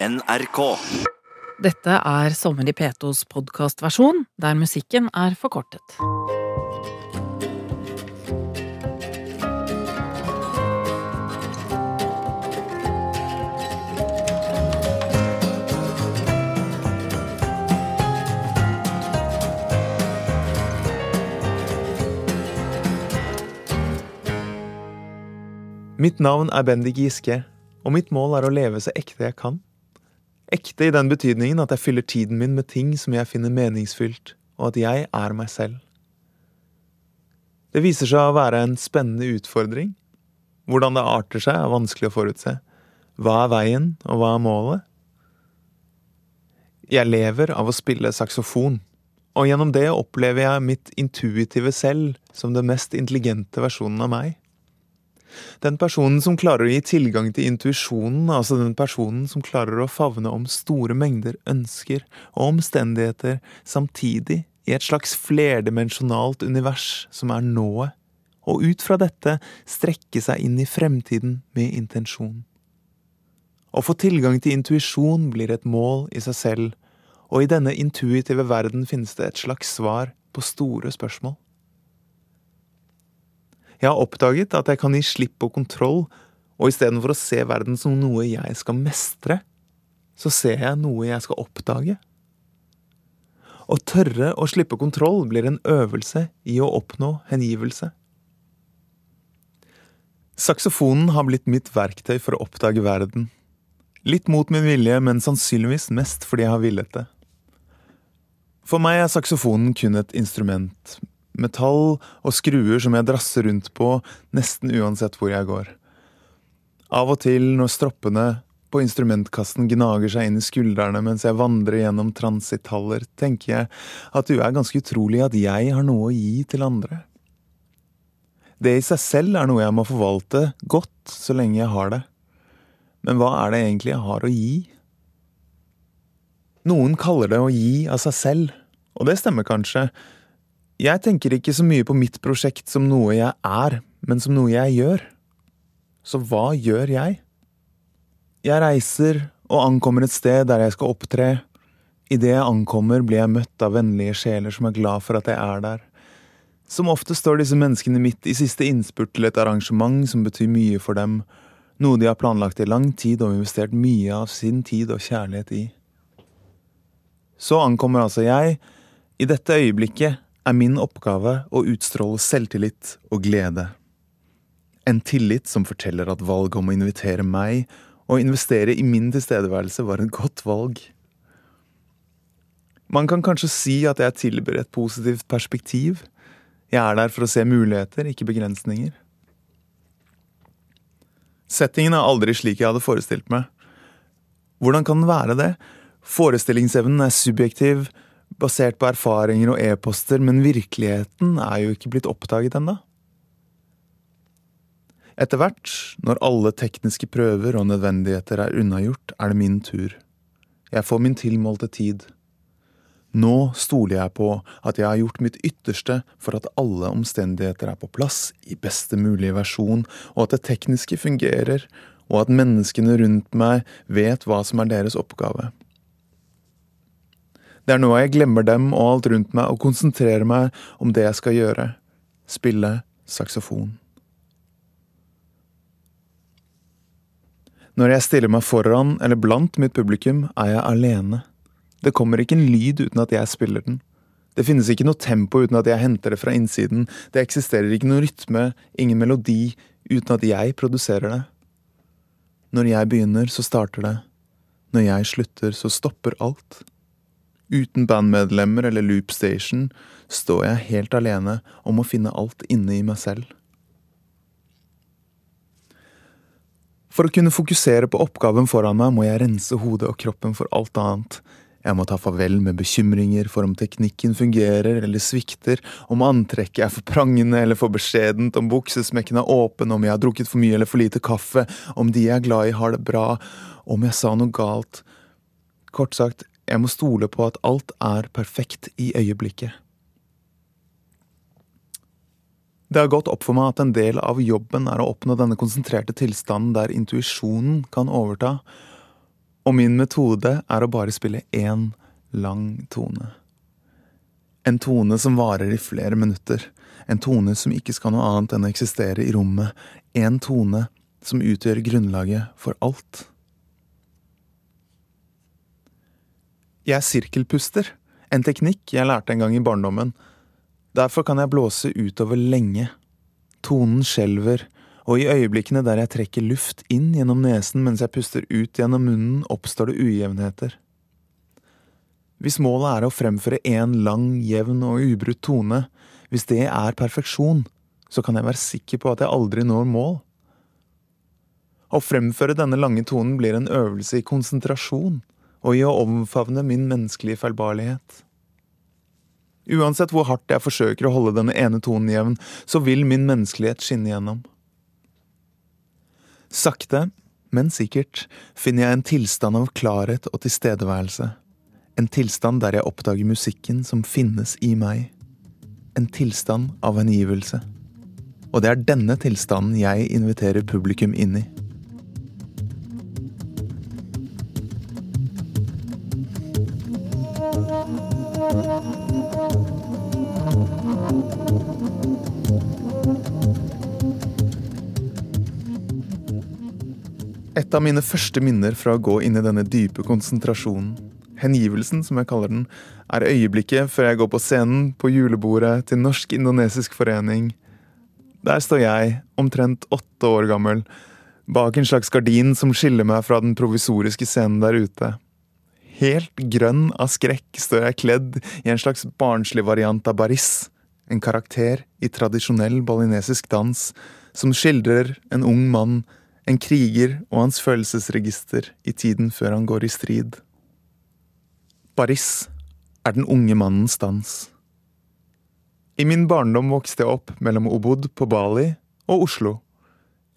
NRK. Dette er Sommer i P2s podkastversjon, der musikken er forkortet. Mitt navn er Bendik Giske, og mitt mål er å leve så ekte jeg kan. Ekte i den betydningen at jeg fyller tiden min med ting som jeg finner meningsfylt, og at jeg er meg selv. Det viser seg å være en spennende utfordring. Hvordan det arter seg, er vanskelig å forutse. Hva er veien, og hva er målet? Jeg lever av å spille saksofon, og gjennom det opplever jeg mitt intuitive selv som den mest intelligente versjonen av meg. Den personen som klarer å gi tilgang til intuisjonen, altså den personen som klarer å favne om store mengder ønsker og omstendigheter samtidig i et slags flerdimensjonalt univers som er nået, og ut fra dette strekke seg inn i fremtiden med intensjon. Å få tilgang til intuisjon blir et mål i seg selv, og i denne intuitive verden finnes det et slags svar på store spørsmål. Jeg har oppdaget at jeg kan gi slipp på kontroll, og istedenfor å se verden som noe jeg skal mestre, så ser jeg noe jeg skal oppdage. Å tørre å slippe kontroll blir en øvelse i å oppnå hengivelse. Saksofonen har blitt mitt verktøy for å oppdage verden. Litt mot min vilje, men sannsynligvis mest fordi jeg har villet det. For meg er saksofonen kun et instrument, metall og skruer som jeg drasser rundt på nesten uansett hvor jeg går. Av og til når stroppene på instrumentkassen gnager seg inn i skuldrene mens jeg vandrer gjennom transithaller, tenker jeg at det er ganske utrolig at jeg har noe å gi til andre. Det i seg selv er noe jeg må forvalte godt så lenge jeg har det. Men hva er det egentlig jeg har å gi? Noen kaller det å gi av seg selv, og det stemmer kanskje, jeg tenker ikke så mye på mitt prosjekt som noe jeg er, men som noe jeg gjør. Så hva gjør jeg? Jeg reiser og ankommer et sted der jeg skal opptre. Idet jeg ankommer, blir jeg møtt av vennlige sjeler som er glad for at jeg er der. Som ofte står disse menneskene midt i siste innspurt til et arrangement som betyr mye for dem, noe de har planlagt i lang tid og investert mye av sin tid og kjærlighet i. Så ankommer altså jeg. I dette øyeblikket er min oppgave å utstråle selvtillit og glede. En tillit som forteller at valget om å invitere meg og investere i min tilstedeværelse var et godt valg. Man kan kanskje si at jeg tilbyr et positivt perspektiv. Jeg er der for å se muligheter, ikke begrensninger. Settingen er aldri slik jeg hadde forestilt meg. Hvordan kan den være det? Forestillingsevnen er subjektiv, basert på erfaringer og e-poster, men virkeligheten er jo ikke blitt oppdaget ennå. Etter hvert, når alle tekniske prøver og nødvendigheter er unnagjort, er det min tur. Jeg får min tilmålte tid. Nå stoler jeg på at jeg har gjort mitt ytterste for at alle omstendigheter er på plass i beste mulige versjon, og at det tekniske fungerer, og at menneskene rundt meg vet hva som er deres oppgave. Det er nå jeg glemmer dem og alt rundt meg og konsentrerer meg om det jeg skal gjøre – spille saksofon. Når jeg stiller meg foran eller blant mitt publikum, er jeg alene. Det kommer ikke en lyd uten at jeg spiller den. Det finnes ikke noe tempo uten at jeg henter det fra innsiden, det eksisterer ikke noe rytme, ingen melodi, uten at jeg produserer det. Når jeg begynner, så starter det. Når jeg slutter, så stopper alt. Uten bandmedlemmer eller loopstation står jeg helt alene om å finne alt inne i meg selv. For å kunne fokusere på oppgaven foran meg må jeg rense hodet og kroppen for alt annet. Jeg må ta farvel med bekymringer for om teknikken fungerer eller svikter, om antrekket er for prangende eller for beskjedent, om buksesmekken er åpen, om jeg har drukket for mye eller for lite kaffe, om de jeg er glad i har det bra, om jeg sa noe galt. Kort sagt, jeg må stole på at alt er perfekt i øyeblikket. Det har gått opp for meg at en del av jobben er å oppnå denne konsentrerte tilstanden der intuisjonen kan overta, Og min metode er å bare spille én lang tone. En tone som varer i flere minutter. En tone som ikke skal noe annet enn å eksistere i rommet. En tone som utgjør grunnlaget for alt. Jeg er sirkelpuster, en teknikk jeg lærte en gang i barndommen. Derfor kan jeg blåse utover lenge. Tonen skjelver, og i øyeblikkene der jeg trekker luft inn gjennom nesen mens jeg puster ut gjennom munnen, oppstår det ujevnheter. Hvis målet er å fremføre én lang, jevn og ubrutt tone, hvis det er perfeksjon, så kan jeg være sikker på at jeg aldri når mål. Å fremføre denne lange tonen blir en øvelse i konsentrasjon og i å omfavne min menneskelige feilbarlighet. Uansett hvor hardt jeg forsøker å holde denne ene tonen jevn, så vil min menneskelighet skinne gjennom. Sakte, men sikkert finner jeg en tilstand av klarhet og tilstedeværelse. En tilstand der jeg oppdager musikken som finnes i meg. En tilstand av hengivelse. Og det er denne tilstanden jeg inviterer publikum inn i. Et av mine første minner fra å gå inn i denne dype konsentrasjonen hengivelsen, som jeg kaller den, er øyeblikket før jeg går på scenen på julebordet til Norsk-indonesisk forening. Der står jeg, omtrent åtte år gammel, bak en slags gardin som skiller meg fra den provisoriske scenen der ute. Helt grønn av skrekk står jeg kledd i en slags barnslig variant av baris, en karakter i tradisjonell balinesisk dans, som skildrer en ung mann, en kriger og hans følelsesregister i tiden før han går i strid. Baris er den unge mannens dans. I min barndom vokste jeg opp mellom Obod på Bali og Oslo.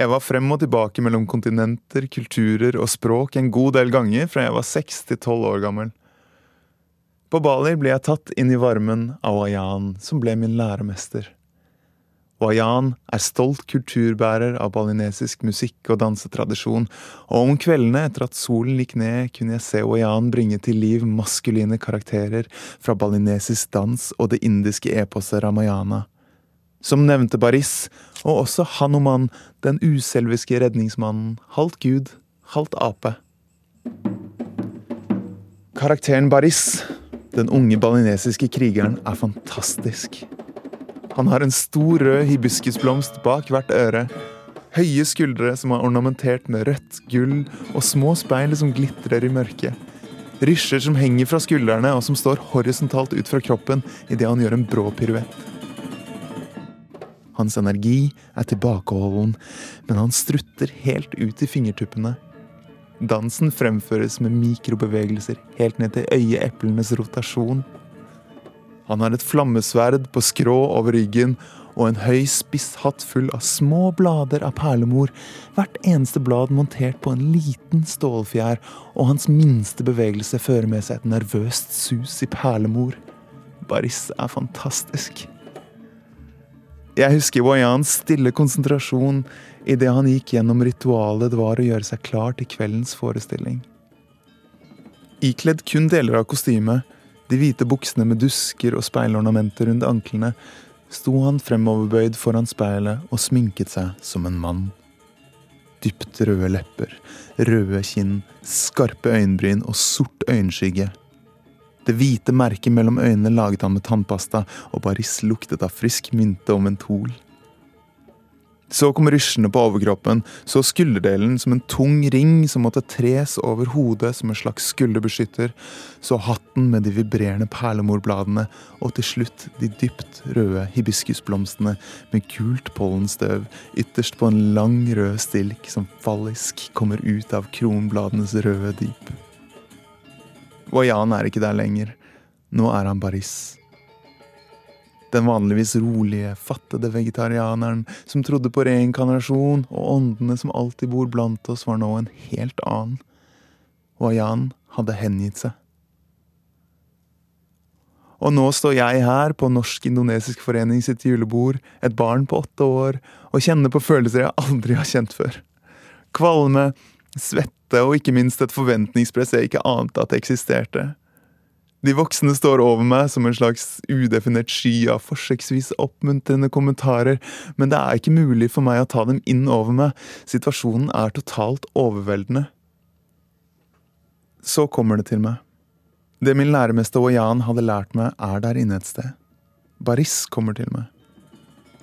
Jeg var frem og tilbake mellom kontinenter, kulturer og språk en god del ganger fra jeg var seks til tolv år gammel. På Bali ble jeg tatt inn i varmen av Ayan, som ble min læremester. Wayan er stolt kulturbærer av balinesisk musikk og dansetradisjon, og om kveldene etter at solen gikk ned, kunne jeg se Wayan bringe til liv maskuline karakterer fra balinesisk dans og det indiske eposet Ramayana. Som nevnte Baris, og også Hanuman, den uselviske redningsmannen, halvt gud, halvt ape. Karakteren Baris, den unge balinesiske krigeren, er fantastisk. Han har en stor rød hibiskusblomst bak hvert øre. Høye skuldre som er ornamentert med rødt, gull og små speil som glitrer i mørket. Rysjer som henger fra skuldrene og som står horisontalt ut fra kroppen idet han gjør en brå piruett. Hans energi er tilbakeholden, men han strutter helt ut i fingertuppene. Dansen fremføres med mikrobevegelser helt ned til øyeeplenes rotasjon. Han har et flammesverd på skrå over ryggen og en høy, spiss hatt full av små blader av perlemor, hvert eneste blad montert på en liten stålfjær, og hans minste bevegelse fører med seg et nervøst sus i perlemor. Baris er fantastisk. Jeg husker Wayans stille konsentrasjon idet han gikk gjennom ritualet det var å gjøre seg klar til kveldens forestilling. Ikledd kun deler av kostymet de hvite buksene med dusker og speilornamenter rundt anklene, sto han fremoverbøyd foran speilet og sminket seg som en mann. Dypt røde lepper, røde kinn, skarpe øyenbryn og sort øyenskygge. Det hvite merket mellom øynene laget han med tannpasta, og Baris luktet av frisk mynte og mentol. Så kom rysjene på overkroppen, så skulderdelen som en tung ring som måtte tres over hodet som en slags skulderbeskytter, så hatten med de vibrerende perlemorbladene, og til slutt de dypt røde hibiskusblomstene med gult pollenstøv ytterst på en lang, rød stilk som fallisk kommer ut av kronbladenes røde dyp. Wayan er ikke der lenger. Nå er han Baris. Den vanligvis rolige, fattede vegetarianeren som trodde på reinkarnasjon, og åndene som alltid bor blant oss, var nå en helt annen. Wayan hadde hengitt seg. Og nå står jeg her på Norsk-indonesisk forening sitt julebord, et barn på åtte år, og kjenner på følelser jeg aldri har kjent før. Kvalme, svette og ikke minst et forventningspress jeg ikke ante at eksisterte. De voksne står over meg som en slags udefinert sky av forsøksvis oppmuntrende kommentarer, men det er ikke mulig for meg å ta dem inn over meg, situasjonen er totalt overveldende. Så kommer det til meg. Det min læremester Wayan hadde lært meg, er der inne et sted. Baris kommer til meg.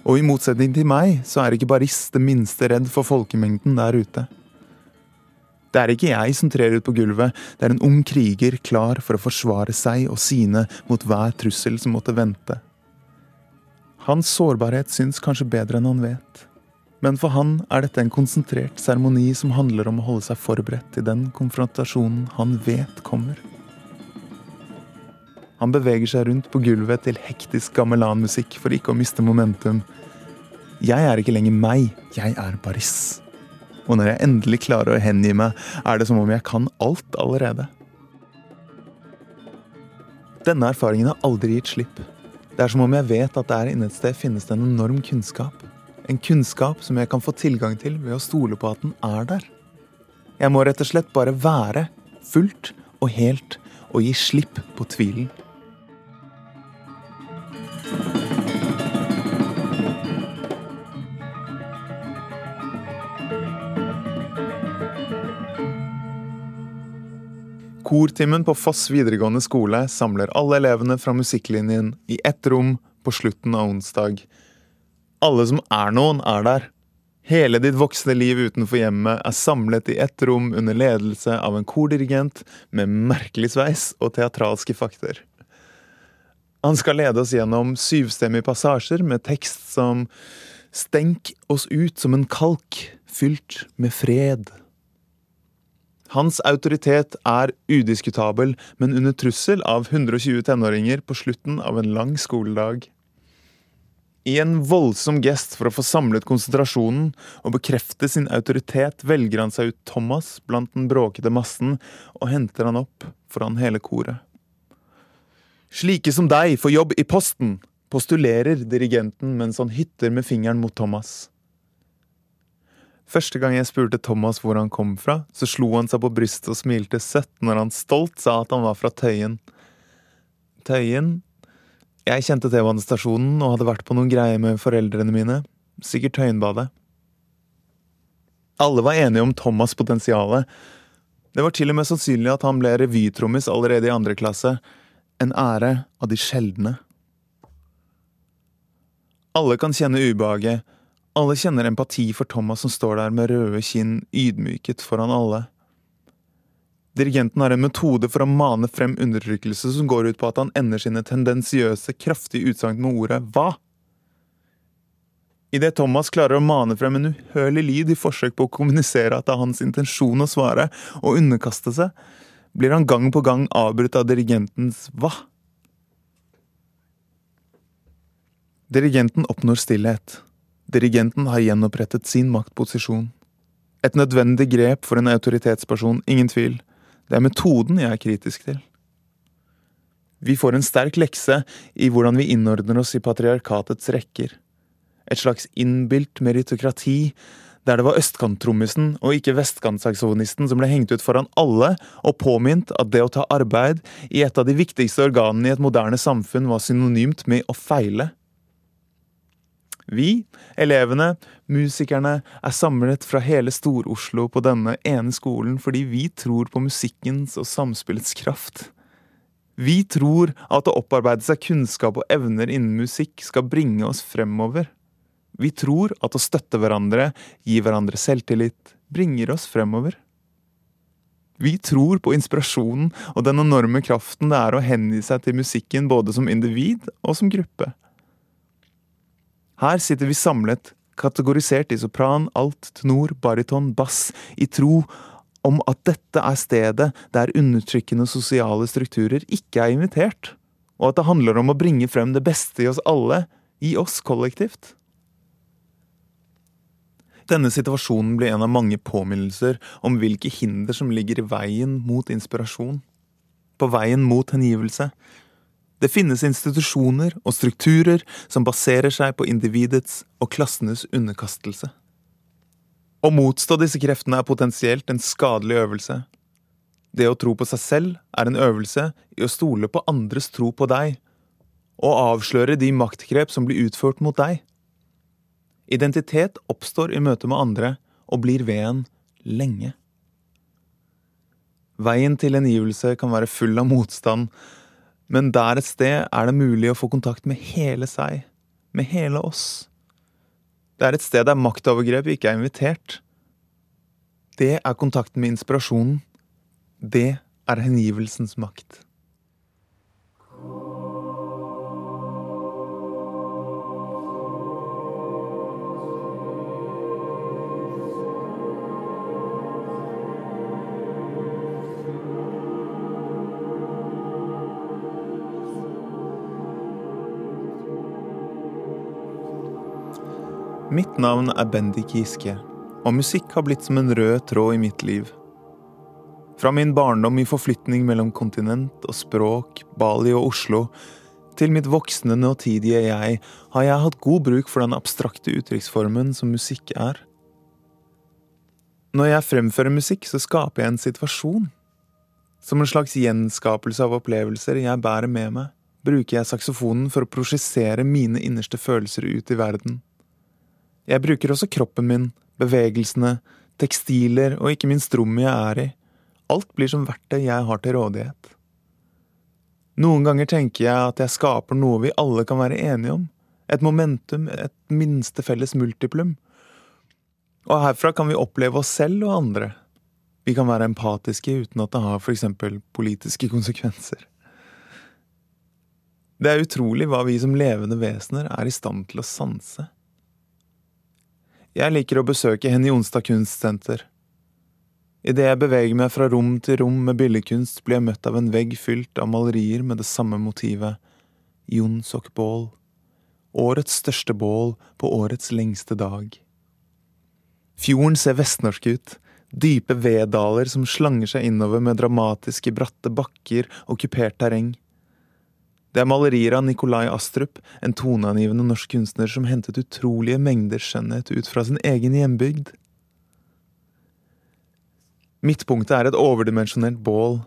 Og i motsetning til meg, så er ikke Baris det minste redd for folkemengden der ute. Det er ikke jeg som trer ut på gulvet, det er en ung kriger klar for å forsvare seg og sine mot hver trussel som måtte vente. Hans sårbarhet syns kanskje bedre enn han vet, men for han er dette en konsentrert seremoni som handler om å holde seg forberedt til den konfrontasjonen han vet kommer. Han beveger seg rundt på gulvet til hektisk gamelanmusikk for ikke å miste momentum. Jeg er ikke lenger meg, jeg er Baris og når jeg endelig klarer å hengi meg, er det som om jeg kan alt allerede. Denne erfaringen har aldri gitt slipp. Det er som om jeg vet at der inne et sted finnes det en enorm kunnskap. En kunnskap som jeg kan få tilgang til ved å stole på at den er der. Jeg må rett og slett bare være, fullt og helt, og gi slipp på tvilen. Kortimen på Foss videregående skole samler alle elevene fra musikklinjen i ett rom på slutten av onsdag. Alle som er noen, er der. Hele ditt voksne liv utenfor hjemmet er samlet i ett rom under ledelse av en kordirigent med merkelig sveis og teatralske fakter. Han skal lede oss gjennom syvstemmige passasjer med tekst som Stenk oss ut som en kalk fylt med fred. Hans autoritet er udiskutabel, men under trussel av 120 tenåringer på slutten av en lang skoledag. I en voldsom gest for å få samlet konsentrasjonen og bekrefte sin autoritet, velger han seg ut Thomas blant den bråkete massen og henter han opp foran hele koret. Slike som deg får jobb i Posten, postulerer dirigenten mens han hytter med fingeren mot Thomas. Første gang jeg spurte Thomas hvor han kom fra, så slo han seg på brystet og smilte søtt når han stolt sa at han var fra Tøyen. Tøyen? Jeg kjente T-banestasjonen og hadde vært på noen greier med foreldrene mine. Sikkert Tøyenbadet. Alle var enige om Thomas' potensialet. Det var til og med sannsynlig at han ble revytrommis allerede i andre klasse. En ære av de sjeldne. Alle kan kjenne ubehaget alle kjenner empati for Thomas som står der med røde kinn, ydmyket foran alle. Dirigenten har en metode for å mane frem undertrykkelse som går ut på at han ender sine tendensiøse, kraftige utsagn med ordet hva. Idet Thomas klarer å mane frem en uhørlig lyd i forsøk på å kommunisere at det er hans intensjon å svare og underkaste seg, blir han gang på gang avbrutt av dirigentens hva. Dirigenten oppnår stillhet. Dirigenten har gjenopprettet sin maktposisjon. Et nødvendig grep for en autoritetsperson, ingen tvil. Det er metoden jeg er kritisk til. Vi får en sterk lekse i hvordan vi innordner oss i patriarkatets rekker. Et slags innbilt meritokrati, der det var østkanttrommisen og ikke vestkantsaksofonisten som ble hengt ut foran alle, og påminnet at det å ta arbeid i et av de viktigste organene i et moderne samfunn var synonymt med å feile. Vi, elevene, musikerne, er samlet fra hele Stor-Oslo på denne ene skolen fordi vi tror på musikkens og samspillets kraft. Vi tror at å opparbeide seg kunnskap og evner innen musikk skal bringe oss fremover. Vi tror at å støtte hverandre, gi hverandre selvtillit, bringer oss fremover. Vi tror på inspirasjonen og den enorme kraften det er å hengi seg til musikken både som individ og som gruppe. Her sitter vi samlet, kategorisert i sopran, alt, tenor, bariton, bass, i tro om at dette er stedet der undertrykkende sosiale strukturer ikke er invitert, og at det handler om å bringe frem det beste i oss alle, i oss kollektivt. Denne situasjonen blir en av mange påminnelser om hvilke hinder som ligger i veien mot inspirasjon. På veien mot hengivelse, det finnes institusjoner og strukturer som baserer seg på individets og klassenes underkastelse. Å motstå disse kreftene er potensielt en skadelig øvelse. Det å tro på seg selv er en øvelse i å stole på andres tro på deg, og avsløre de maktgrep som blir utført mot deg. Identitet oppstår i møte med andre og blir ved en lenge. Veien til hengivelse kan være full av motstand, men der et sted er det mulig å få kontakt med hele seg, med hele oss. Det er et sted der maktovergrep ikke er invitert. Det er kontakten med inspirasjonen. Det er hengivelsens makt. Mitt navn er Bendik Giske, og musikk har blitt som en rød tråd i mitt liv. Fra min barndom i forflytning mellom kontinent og språk, Bali og Oslo, til mitt voksne nåtidige jeg, har jeg hatt god bruk for den abstrakte uttrykksformen som musikk er. Når jeg fremfører musikk, så skaper jeg en situasjon. Som en slags gjenskapelse av opplevelser jeg bærer med meg, bruker jeg saksofonen for å prosjisere mine innerste følelser ut i verden. Jeg bruker også kroppen min, bevegelsene, tekstiler og ikke minst rommet jeg er i. Alt blir som verktøy jeg har til rådighet. Noen ganger tenker jeg at jeg skaper noe vi alle kan være enige om. Et momentum, et minste felles multiplum. Og herfra kan vi oppleve oss selv og andre. Vi kan være empatiske uten at det har eksempel politiske konsekvenser. Det er utrolig hva vi som levende vesener er i stand til å sanse. Jeg liker å besøke Henny Onsdag kunstsenter. Idet jeg beveger meg fra rom til rom med billedkunst, blir jeg møtt av en vegg fylt av malerier med det samme motivet, Jonsok bål. Årets største bål på årets lengste dag. Fjorden ser vestnorsk ut, dype veddaler som slanger seg innover med dramatiske, bratte bakker og kupert terreng. Det er malerier av Nikolai Astrup, en toneangivende norsk kunstner som hentet utrolige mengder skjønnhet ut fra sin egen hjembygd. Midtpunktet er et overdimensjonert bål,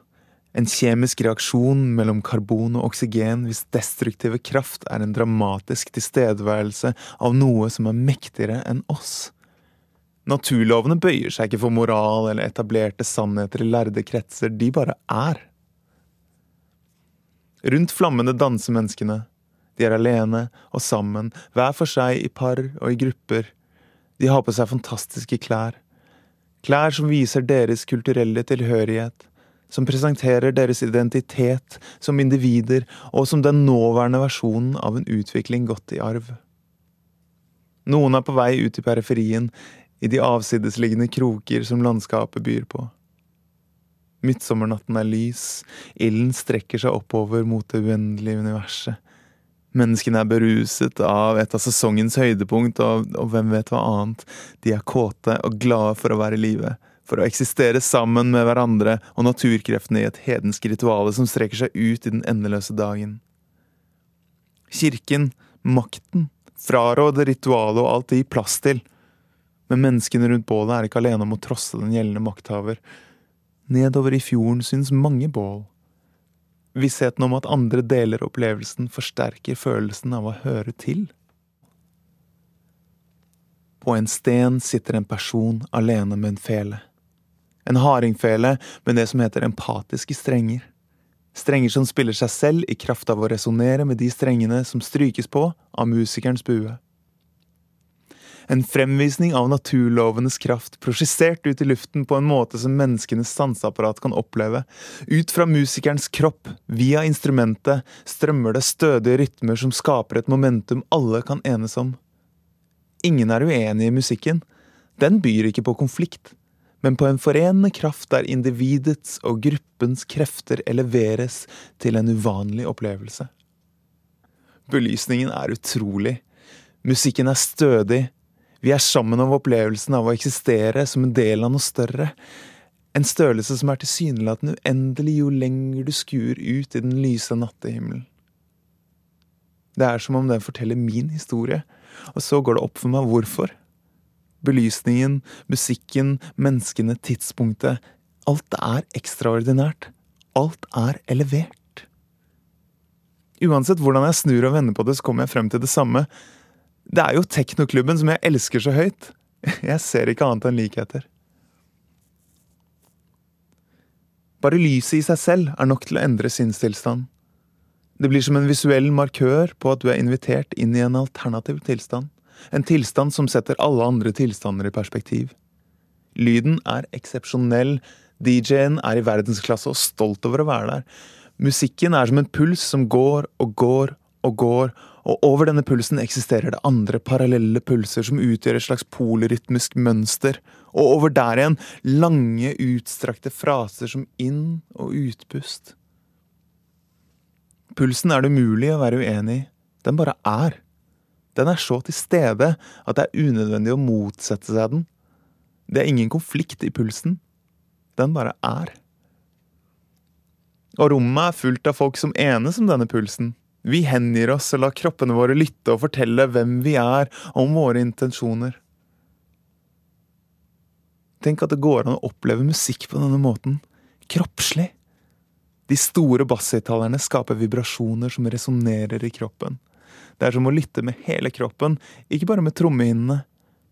en kjemisk reaksjon mellom karbon og oksygen hvis destruktive kraft er en dramatisk tilstedeværelse av noe som er mektigere enn oss. Naturlovene bøyer seg ikke for moral eller etablerte sannheter i lærde kretser, de bare er. Rundt flammene danser menneskene. De er alene og sammen, hver for seg, i par og i grupper. De har på seg fantastiske klær. Klær som viser deres kulturelle tilhørighet, som presenterer deres identitet som individer og som den nåværende versjonen av en utvikling gått i arv. Noen er på vei ut i periferien, i de avsidesliggende kroker som landskapet byr på. Midtsommernatten er lys, ilden strekker seg oppover mot det uendelige universet. Menneskene er beruset av et av sesongens høydepunkt, og, og, hvem vet hva annet. De er kåte og glade for å være i live, for å eksistere sammen med hverandre og naturkreftene i et hedensk rituale som strekker seg ut i den endeløse dagen. Kirken, makten, fraråder ritualet og alt det gir plass til. Men menneskene rundt bålet er ikke alene om å trosse den gjeldende makthaver. Nedover i fjorden syns mange bål. Vissheten om at andre deler opplevelsen, forsterker følelsen av å høre til. På en sten sitter en person alene med en fele. En hardingfele med det som heter empatiske strenger. Strenger som spiller seg selv i kraft av å resonnere med de strengene som strykes på av musikerens bue. En fremvisning av naturlovenes kraft, prosjisert ut i luften på en måte som menneskenes sanseapparat kan oppleve. Ut fra musikerens kropp, via instrumentet, strømmer det stødige rytmer som skaper et momentum alle kan enes om. Ingen er uenig i musikken. Den byr ikke på konflikt, men på en forenende kraft der individets og gruppens krefter eleveres til en uvanlig opplevelse. Belysningen er utrolig. Musikken er stødig, vi er sammen om opplevelsen av å eksistere som en del av noe større. En størrelse som er tilsynelatende uendelig jo lenger du skuer ut i den lyse nattehimmelen. Det er som om den forteller min historie, og så går det opp for meg hvorfor. belysningen, musikken, menneskene, tidspunktet. Alt er ekstraordinært. Alt er elevert. Uansett hvordan jeg snur og vender på det, så kommer jeg frem til det samme. Det er jo teknoklubben som jeg elsker så høyt. Jeg ser ikke annet enn likheter. Bare lyset i seg selv er nok til å endre sinnstilstand. Det blir som en visuell markør på at du er invitert inn i en alternativ tilstand. En tilstand som setter alle andre tilstander i perspektiv. Lyden er eksepsjonell, DJ-en er i verdensklasse og stolt over å være der. Musikken er som en puls som går og går og går, og over denne pulsen eksisterer det andre parallelle pulser som utgjør et slags polrytmisk mønster, og over der igjen lange, utstrakte fraser som inn- og utpust. Pulsen er det umulig å være uenig i, den bare er. Den er så til stede at det er unødvendig å motsette seg den. Det er ingen konflikt i pulsen. Den bare er. Og rommet er fullt av folk som enes om denne pulsen. Vi hengir oss og lar kroppene våre lytte og fortelle hvem vi er, om våre intensjoner. Tenk at det går an å oppleve musikk på denne måten. Kroppslig. De store basshøyttalerne skaper vibrasjoner som resonnerer i kroppen. Det er som å lytte med hele kroppen, ikke bare med trommehinnene,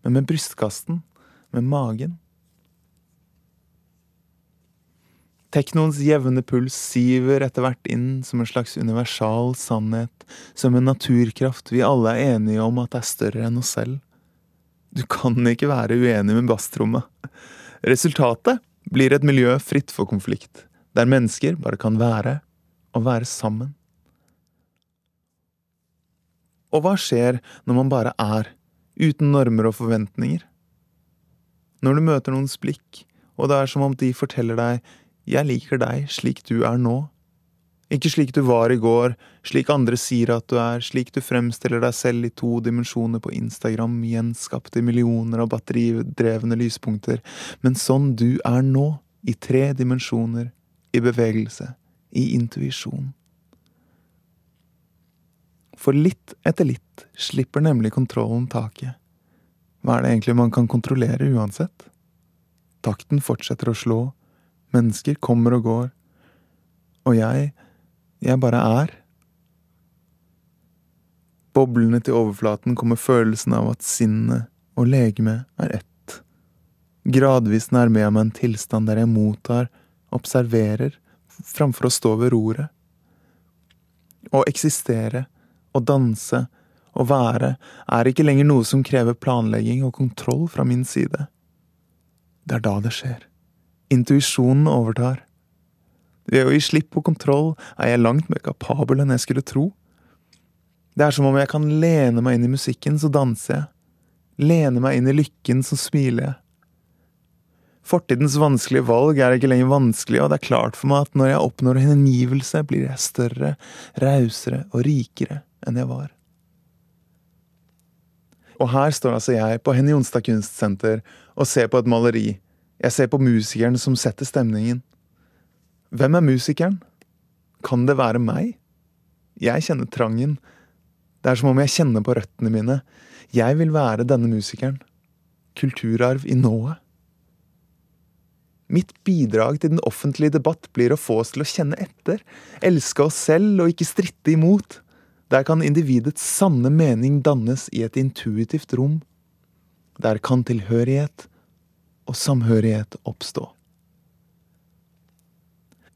men med brystkasten, med magen. Teknoens jevne puls siver etter hvert inn som en slags universal sannhet, som en naturkraft vi alle er enige om at er større enn oss selv. Du kan ikke være uenig med basstrommet. Resultatet blir et miljø fritt for konflikt, der mennesker bare kan være og være sammen. Og hva skjer når man bare er, uten normer og forventninger? Når du møter noens blikk, og det er som om de forteller deg jeg liker deg slik du er nå. Ikke slik du var i går, slik andre sier at du er, slik du fremstiller deg selv i to dimensjoner på Instagram, gjenskapt i millioner av batteridrevne lyspunkter, men sånn du er nå, i tre dimensjoner, i bevegelse, i intuisjon. For litt etter litt slipper nemlig kontrollen taket. Hva er det egentlig man kan kontrollere uansett? Takten fortsetter å slå, Mennesker kommer og går. Og jeg, jeg bare er. Boblende til overflaten kommer følelsen av at sinnet og legemet er ett. Gradvis nærmer jeg meg en tilstand der jeg mottar, observerer, framfor å stå ved roret. Å eksistere, å danse, å være, er ikke lenger noe som krever planlegging og kontroll fra min side. Det er da det skjer. Intuisjonen overtar. Ved å gi slipp på kontroll er jeg langt mer kapabel enn jeg skulle tro. Det er som om jeg kan lene meg inn i musikken, så danser jeg. Lene meg inn i lykken, så smiler jeg. Fortidens vanskelige valg er ikke lenger vanskelig, og det er klart for meg at når jeg oppnår hengivelse, blir jeg større, rausere og rikere enn jeg var. Og her står altså jeg på Henny Jonstad Kunstsenter og ser på et maleri jeg ser på musikeren som setter stemningen. Hvem er musikeren? Kan det være meg? Jeg kjenner trangen. Det er som om jeg kjenner på røttene mine. Jeg vil være denne musikeren. Kulturarv i nået. Mitt bidrag til den offentlige debatt blir å få oss til å kjenne etter, elske oss selv og ikke stritte imot. Der kan individets sanne mening dannes i et intuitivt rom. Der kan tilhørighet, og samhørighet oppstå.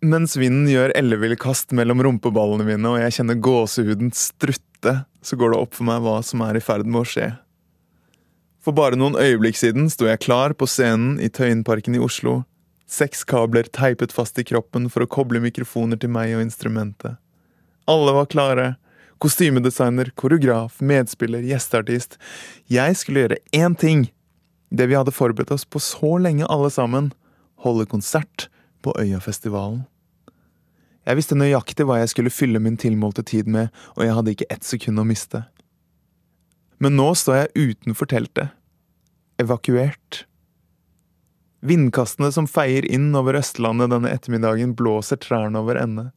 Mens vinden gjør elleville kast mellom rumpeballene mine og jeg kjenner gåsehuden strutte, så går det opp for meg hva som er i ferd med å skje. For bare noen øyeblikk siden sto jeg klar på scenen i Tøyenparken i Oslo, seks kabler teipet fast i kroppen for å koble mikrofoner til meg og instrumentet. Alle var klare. Kostymedesigner, koreograf, medspiller, gjesteartist. Jeg skulle gjøre én ting det vi hadde forberedt oss på så lenge alle sammen, holde konsert på Øyafestivalen. Jeg visste nøyaktig hva jeg skulle fylle min tilmålte tid med, og jeg hadde ikke ett sekund å miste. Men nå står jeg utenfor teltet. Evakuert. Vindkastene som feier inn over Østlandet denne ettermiddagen, blåser trærne over ende.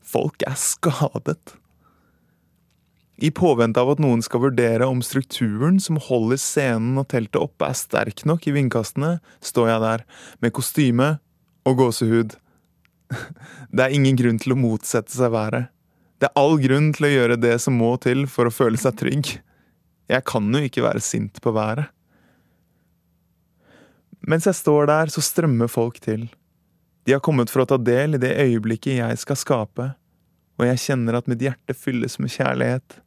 Folk er skadet. I påvente av at noen skal vurdere om strukturen som holder scenen og teltet oppe er sterk nok i vindkastene, står jeg der, med kostyme og gåsehud. Det er ingen grunn til å motsette seg været. Det er all grunn til å gjøre det som må til for å føle seg trygg. Jeg kan jo ikke være sint på været. Mens jeg står der, så strømmer folk til. De har kommet for å ta del i det øyeblikket jeg skal skape, og jeg kjenner at mitt hjerte fylles med kjærlighet.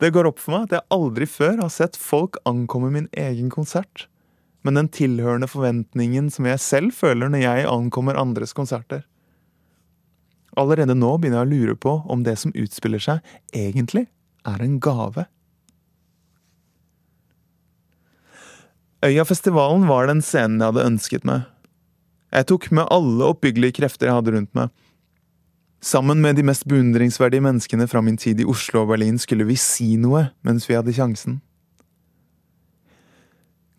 Det går opp for meg at jeg aldri før har sett folk ankomme min egen konsert, men den tilhørende forventningen som jeg selv føler når jeg ankommer andres konserter. Allerede nå begynner jeg å lure på om det som utspiller seg, egentlig er en gave. Øyafestivalen var den scenen jeg hadde ønsket meg. Jeg tok med alle oppbyggelige krefter jeg hadde rundt meg, Sammen med de mest beundringsverdige menneskene fra min tid i Oslo og Berlin skulle vi si noe mens vi hadde sjansen.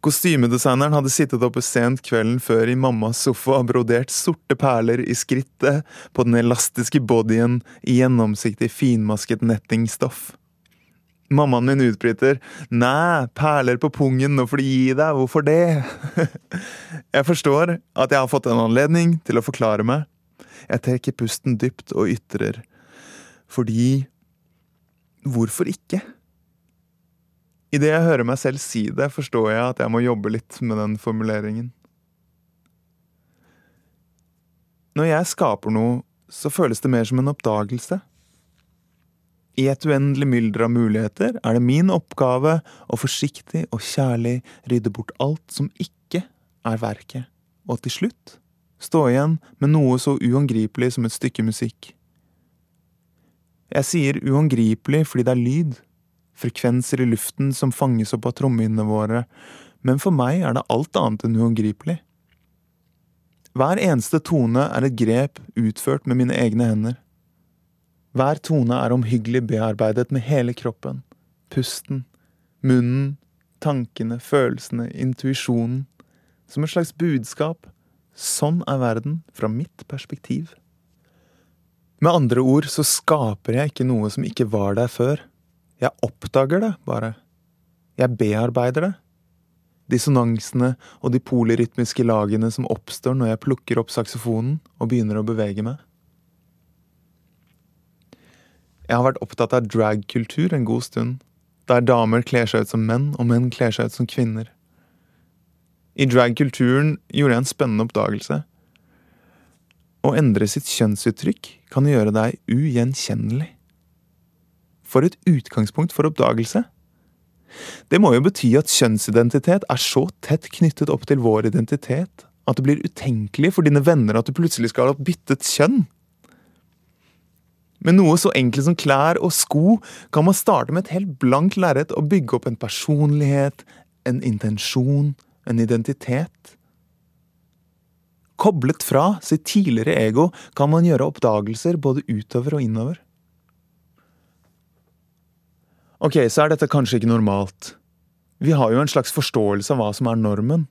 Kostymedesigneren hadde sittet oppe sent kvelden før i mammas sofa og brodert sorte perler i skrittet på den elastiske bodyen i gjennomsiktig finmasket nettingstoff. Mammaen min utbryter Næ, perler på pungen, nå får du gi deg, hvorfor det? Jeg forstår at jeg har fått en anledning til å forklare meg, jeg trekker pusten dypt og ytrer. Fordi Hvorfor ikke? Idet jeg hører meg selv si det, forstår jeg at jeg må jobbe litt med den formuleringen. Når jeg skaper noe, så føles det mer som en oppdagelse. I et uendelig mylder av muligheter er det min oppgave å forsiktig og kjærlig rydde bort alt som ikke er verket, og til slutt stå igjen med noe så uangripelig som et stykke musikk. Jeg sier uangripelig fordi det er lyd, frekvenser i luften som fanges opp av trommehinnene våre, men for meg er det alt annet enn uangripelig. Hver eneste tone er et grep utført med mine egne hender. Hver tone er omhyggelig bearbeidet med hele kroppen, pusten, munnen, tankene, følelsene, intuisjonen, som et slags budskap Sånn er verden fra mitt perspektiv. Med andre ord så skaper jeg ikke noe som ikke var der før. Jeg oppdager det, bare. Jeg bearbeider det. Dissonansene og de polyrytmiske lagene som oppstår når jeg plukker opp saksofonen og begynner å bevege meg. Jeg har vært opptatt av dragkultur en god stund, der damer kler seg ut som menn og menn kler seg ut som kvinner. I dragkulturen gjorde jeg en spennende oppdagelse. Å endre sitt kjønnsuttrykk kan gjøre deg ugjenkjennelig. For et utgangspunkt for oppdagelse! Det må jo bety at kjønnsidentitet er så tett knyttet opp til vår identitet at det blir utenkelig for dine venner at du plutselig skal ha byttet kjønn. Med noe så enkelt som klær og sko kan man starte med et helt blankt lerret og bygge opp en personlighet, en intensjon, en identitet. Koblet fra sitt tidligere ego kan man gjøre oppdagelser både utover og innover. Ok, så er dette kanskje ikke normalt. Vi har jo en slags forståelse av hva som er normen.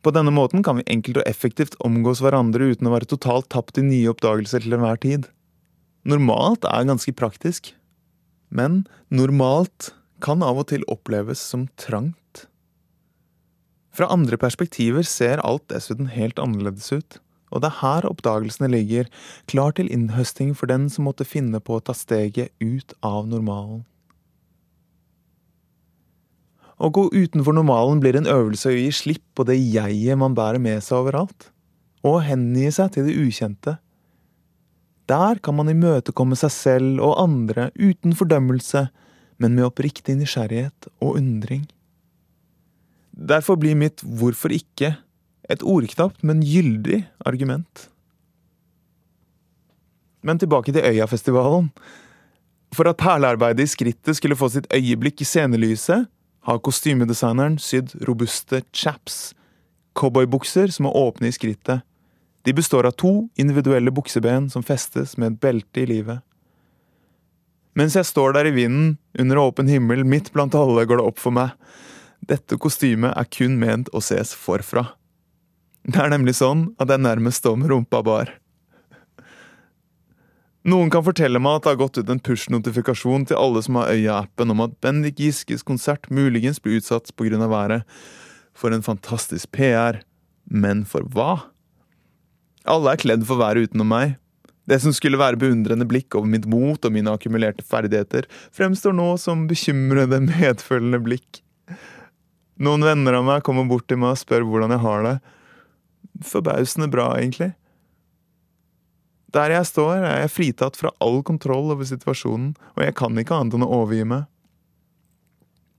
På denne måten kan vi enkelt og effektivt omgås hverandre uten å være totalt tapt i nye oppdagelser til enhver tid. Normalt er ganske praktisk, men normalt kan av og til oppleves som trangt. Fra andre perspektiver ser alt dessuten helt annerledes ut, og det er her oppdagelsene ligger, klar til innhøsting for den som måtte finne på å ta steget ut av normalen. Å gå utenfor normalen blir en øvelse å gi slipp på det jeget man bærer med seg overalt, og hengi seg til det ukjente. Der kan man imøtekomme seg selv og andre uten fordømmelse, men med oppriktig nysgjerrighet og undring. Derfor blir mitt hvorfor ikke et ordknapt, men gyldig argument. Men tilbake til Øyafestivalen. For at perlearbeidet i skrittet skulle få sitt øyeblikk i scenelyset, har kostymedesigneren sydd robuste chaps, cowboybukser som er åpne i skrittet. De består av to individuelle bukseben som festes med et belte i livet. Mens jeg står der i vinden, under åpen himmel, midt blant alle, går det opp for meg dette kostymet er kun ment å ses forfra. Det er nemlig sånn at jeg nærmest står med rumpa bar. Noen kan fortelle meg at det har gått ut en push-notifikasjon til alle som har Øya-appen om at Bendik Giskes konsert muligens blir utsatt pga. været. For en fantastisk PR. Men for hva? Alle er kledd for været utenom meg. Det som skulle være beundrende blikk over mitt mot og mine akkumulerte ferdigheter, fremstår nå som bekymrede, medfølende blikk. Noen venner av meg kommer bort til meg og spør hvordan jeg har det. Forbausende bra, egentlig. Der jeg står, er jeg fritatt fra all kontroll over situasjonen, og jeg kan ikke annet enn å overgi meg.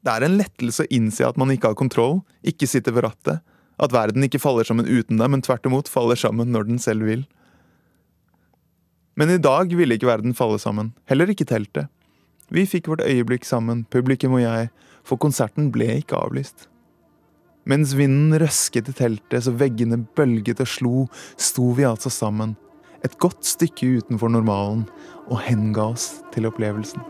Det er en lettelse å innse at man ikke har kontroll, ikke sitter ved rattet, at verden ikke faller sammen uten deg, men tvert imot faller sammen når den selv vil. Men i dag ville ikke verden falle sammen, heller ikke teltet. Vi fikk vårt øyeblikk sammen, publikum og jeg, for konserten ble ikke avlyst. Mens vinden røsket i teltet så veggene bølget og slo, sto vi altså sammen, et godt stykke utenfor normalen, og henga oss til opplevelsen.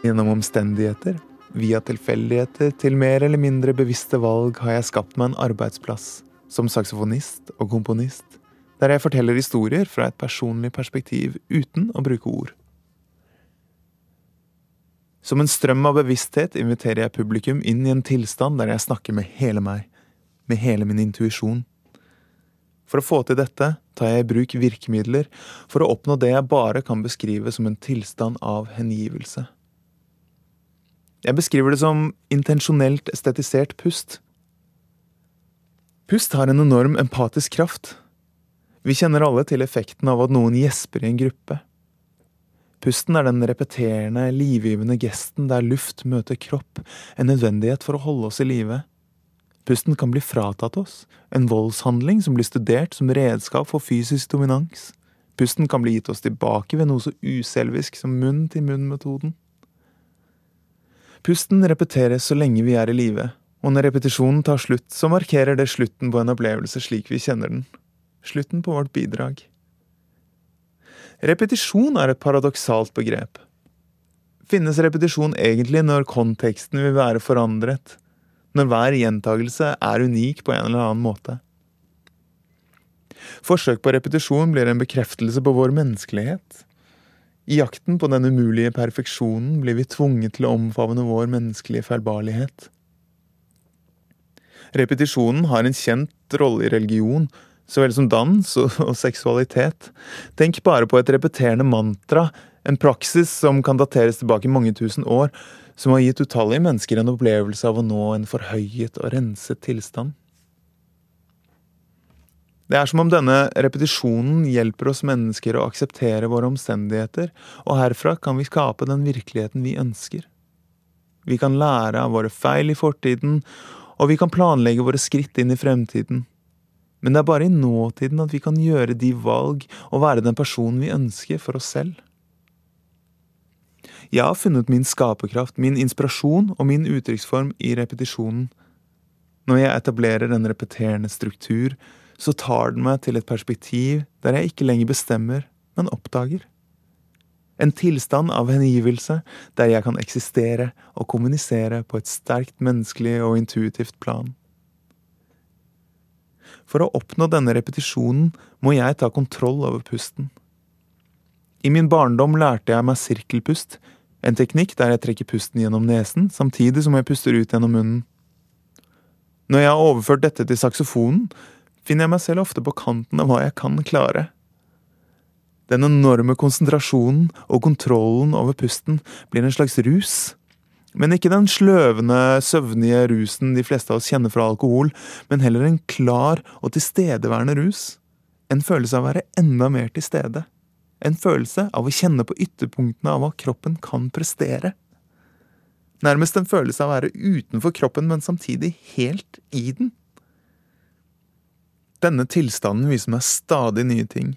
Gjennom omstendigheter, via tilfeldigheter til mer eller mindre bevisste valg har jeg skapt meg en arbeidsplass som saksofonist og komponist, der jeg forteller historier fra et personlig perspektiv uten å bruke ord. Som en strøm av bevissthet inviterer jeg publikum inn i en tilstand der jeg snakker med hele meg, med hele min intuisjon. For å få til dette tar jeg i bruk virkemidler for å oppnå det jeg bare kan beskrive som en tilstand av hengivelse. Jeg beskriver det som intensjonelt estetisert pust. Pust har en enorm empatisk kraft. Vi kjenner alle til effekten av at noen gjesper i en gruppe. Pusten er den repeterende, livgivende gesten der luft møter kropp, en nødvendighet for å holde oss i live. Pusten kan bli fratatt oss, en voldshandling som blir studert som redskap for fysisk dominans. Pusten kan bli gitt oss tilbake ved noe så uselvisk som munn-til-munn-metoden. Pusten repeteres så lenge vi er i live, og når repetisjonen tar slutt, så markerer det slutten på en opplevelse slik vi kjenner den. Slutten på vårt bidrag. Repetisjon er et paradoksalt begrep. Finnes repetisjon egentlig når konteksten vil være forandret, når hver gjentagelse er unik på en eller annen måte? Forsøk på repetisjon blir en bekreftelse på vår menneskelighet, i jakten på den umulige perfeksjonen blir vi tvunget til å omfavne vår menneskelige feilbarlighet. Repetisjonen har en kjent rolle i religion, så vel som dans og, seksualitet. Tenk bare på et repeterende mantra, en praksis som kan dateres tilbake mange tusen år, som har gitt utallige mennesker en opplevelse av å nå en forhøyet og renset tilstand. Det er som om denne repetisjonen hjelper oss mennesker å akseptere våre omstendigheter, og herfra kan vi skape den virkeligheten vi ønsker. Vi kan lære av våre feil i fortiden, og vi kan planlegge våre skritt inn i fremtiden. Men det er bare i nåtiden at vi kan gjøre de valg og være den personen vi ønsker for oss selv. Jeg har funnet min skaperkraft, min inspirasjon og min uttrykksform i repetisjonen. Når jeg etablerer en repeterende struktur, så tar den meg til et perspektiv der jeg ikke lenger bestemmer, men oppdager. En tilstand av hengivelse der jeg kan eksistere og kommunisere på et sterkt menneskelig og intuitivt plan. For å oppnå denne repetisjonen må jeg ta kontroll over pusten. I min barndom lærte jeg meg sirkelpust, en teknikk der jeg trekker pusten gjennom nesen samtidig som jeg puster ut gjennom munnen. Når jeg har overført dette til saksofonen, finner jeg meg selv ofte på kanten av hva jeg kan klare. Den enorme konsentrasjonen og kontrollen over pusten blir en slags rus. Men ikke den sløvende, søvnige rusen de fleste av oss kjenner fra alkohol, men heller en klar og tilstedeværende rus. En følelse av å være enda mer til stede. En følelse av å kjenne på ytterpunktene av hva kroppen kan prestere. Nærmest en følelse av å være utenfor kroppen, men samtidig helt i den. Denne tilstanden viser meg stadig nye ting.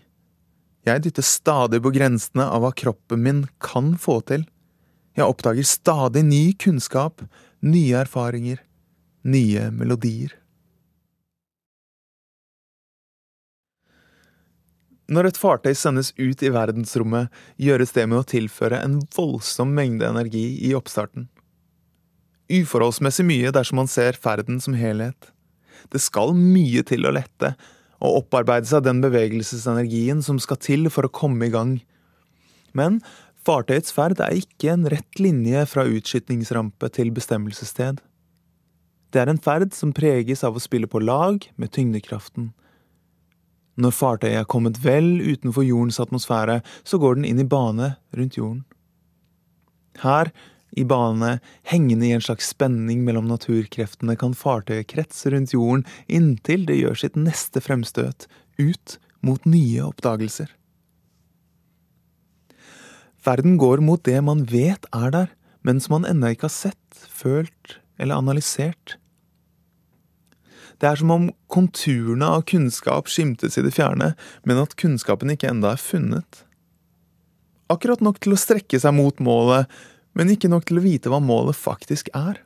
Jeg dytter stadig på grensene av hva kroppen min kan få til. Jeg oppdager stadig ny kunnskap, nye erfaringer, nye melodier. Når et fartøy sendes ut i verdensrommet, gjøres det med å tilføre en voldsom mengde energi i oppstarten. Uforholdsmessig mye dersom man ser ferden som helhet. Det skal mye til å lette, og opparbeide seg den bevegelsesenergien som skal til for å komme i gang. Men fartøyets ferd er ikke en rett linje fra utskytningsrampe til bestemmelsessted. Det er en ferd som preges av å spille på lag med tyngdekraften når fartøyet er kommet vel utenfor jordens atmosfære, så går den inn i bane rundt jorden. Her, i bane, hengende i en slags spenning mellom naturkreftene, kan fartøyet kretse rundt jorden inntil det gjør sitt neste fremstøt, ut mot nye oppdagelser. Verden går mot det man vet er der, men som man ennå ikke har sett, følt eller analysert. Det er som om konturene av kunnskap skimtes i det fjerne, men at kunnskapen ikke enda er funnet. Akkurat nok til å strekke seg mot målet, men ikke nok til å vite hva målet faktisk er.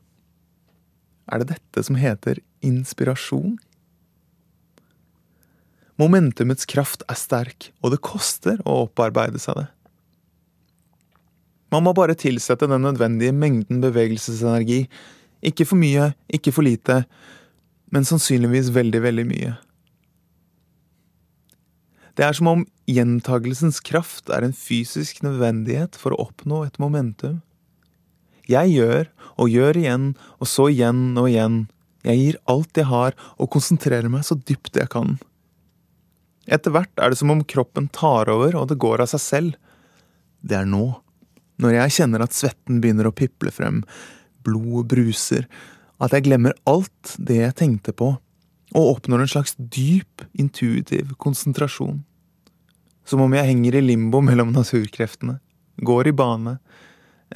Er det dette som heter inspirasjon? Momentumets kraft er sterk, og det koster å opparbeide seg det. Man må bare tilsette den nødvendige mengden bevegelsesenergi. Ikke for mye, ikke for lite, men sannsynligvis veldig, veldig mye. Det er som om gjentagelsens kraft er en fysisk nødvendighet for å oppnå et momentum. Jeg gjør og gjør igjen, og så igjen og igjen. Jeg gir alt jeg har, og konsentrerer meg så dypt jeg kan. Etter hvert er det som om kroppen tar over, og det går av seg selv. Det er nå, når jeg kjenner at svetten begynner å piple frem, blodet bruser, at jeg glemmer alt det jeg tenkte på, og oppnår en slags dyp, intuitiv konsentrasjon. Som om jeg henger i limbo mellom naturkreftene, går i bane,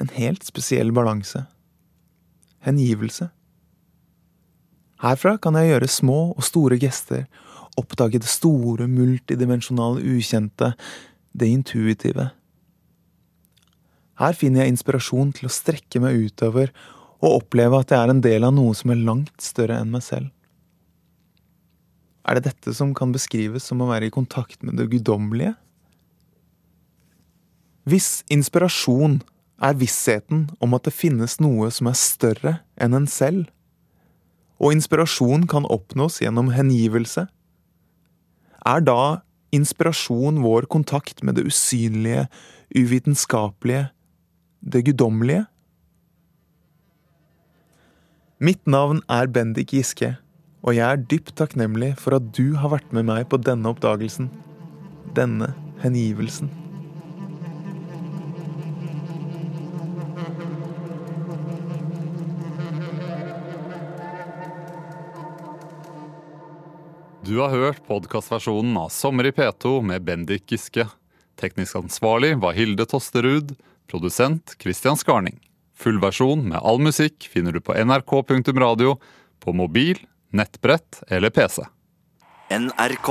en helt spesiell balanse. Hengivelse. Herfra kan jeg gjøre små og store gester, oppdage det store, multidimensjonale ukjente, det intuitive. Her finner jeg inspirasjon til å strekke meg utover og oppleve at jeg er en del av noe som er langt større enn meg selv. Er det dette som kan beskrives som å være i kontakt med det guddommelige? Hvis inspirasjon er vissheten om at det finnes noe som er større enn en selv, og inspirasjon kan oppnås gjennom hengivelse, er da inspirasjon vår kontakt med det usynlige, uvitenskapelige, det guddommelige? Mitt navn er Bendik Giske, og jeg er dypt takknemlig for at du har vært med meg på denne oppdagelsen. Denne hengivelsen. Du har hørt podkastversjonen av Sommer i P2 med Bendik Giske. Teknisk ansvarlig var Hilde Tosterud. Produsent Christian Skarning. Full versjon med all musikk finner du på nrk.radio, på mobil, nettbrett eller PC. NRK.